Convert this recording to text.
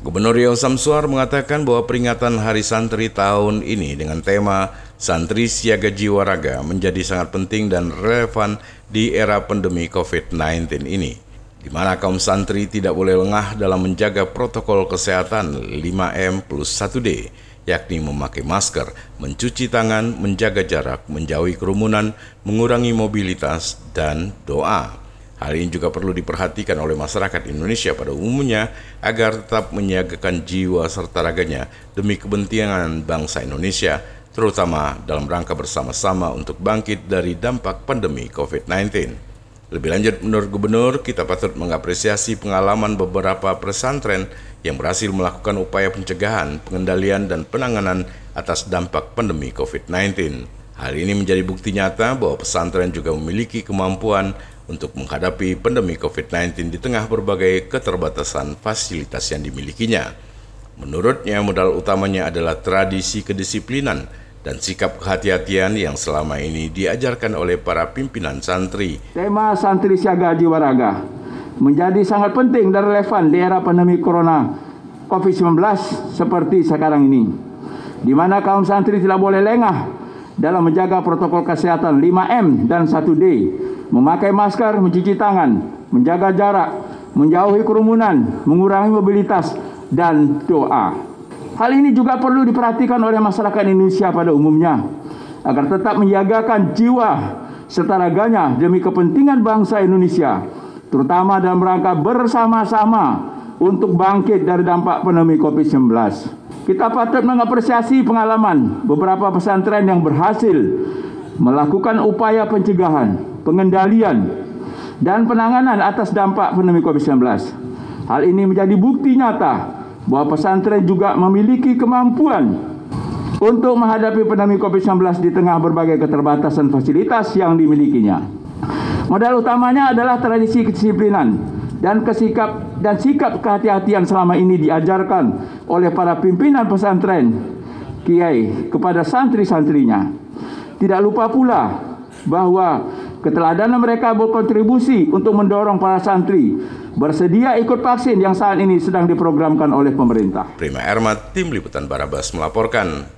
Gubernur Riau Samsuar mengatakan bahwa peringatan Hari Santri tahun ini dengan tema Santri Siaga Jiwa Raga menjadi sangat penting dan relevan di era pandemi COVID-19 ini, di mana kaum santri tidak boleh lengah dalam menjaga protokol kesehatan 5M plus 1D, yakni memakai masker, mencuci tangan, menjaga jarak, menjauhi kerumunan, mengurangi mobilitas, dan doa. Hal ini juga perlu diperhatikan oleh masyarakat Indonesia pada umumnya agar tetap menyiagakan jiwa serta raganya demi kepentingan bangsa Indonesia, terutama dalam rangka bersama-sama untuk bangkit dari dampak pandemi COVID-19. Lebih lanjut, menurut Gubernur, kita patut mengapresiasi pengalaman beberapa pesantren yang berhasil melakukan upaya pencegahan, pengendalian, dan penanganan atas dampak pandemi COVID-19. Hal ini menjadi bukti nyata bahwa pesantren juga memiliki kemampuan untuk menghadapi pandemi COVID-19 di tengah berbagai keterbatasan fasilitas yang dimilikinya. Menurutnya, modal utamanya adalah tradisi kedisiplinan dan sikap kehati-hatian yang selama ini diajarkan oleh para pimpinan santri. Tema Santri Siaga Jiwa Raga menjadi sangat penting dan relevan di era pandemi corona COVID-19 seperti sekarang ini, di mana kaum santri tidak boleh lengah dalam menjaga protokol kesehatan 5M dan 1D memakai masker, mencuci tangan, menjaga jarak, menjauhi kerumunan, mengurangi mobilitas, dan doa. Hal ini juga perlu diperhatikan oleh masyarakat Indonesia pada umumnya agar tetap menjagakan jiwa serta raganya demi kepentingan bangsa Indonesia, terutama dalam rangka bersama-sama untuk bangkit dari dampak pandemi COVID-19. Kita patut mengapresiasi pengalaman beberapa pesantren yang berhasil melakukan upaya pencegahan pengendalian, dan penanganan atas dampak pandemi COVID-19. Hal ini menjadi bukti nyata bahwa pesantren juga memiliki kemampuan untuk menghadapi pandemi COVID-19 di tengah berbagai keterbatasan fasilitas yang dimilikinya. Modal utamanya adalah tradisi kedisiplinan dan kesikap dan sikap kehati-hatian selama ini diajarkan oleh para pimpinan pesantren kiai kepada santri-santrinya. Tidak lupa pula bahwa Keteladanan mereka berkontribusi untuk mendorong para santri bersedia ikut vaksin yang saat ini sedang diprogramkan oleh pemerintah. Prima Ermat, Tim Liputan Barabas melaporkan.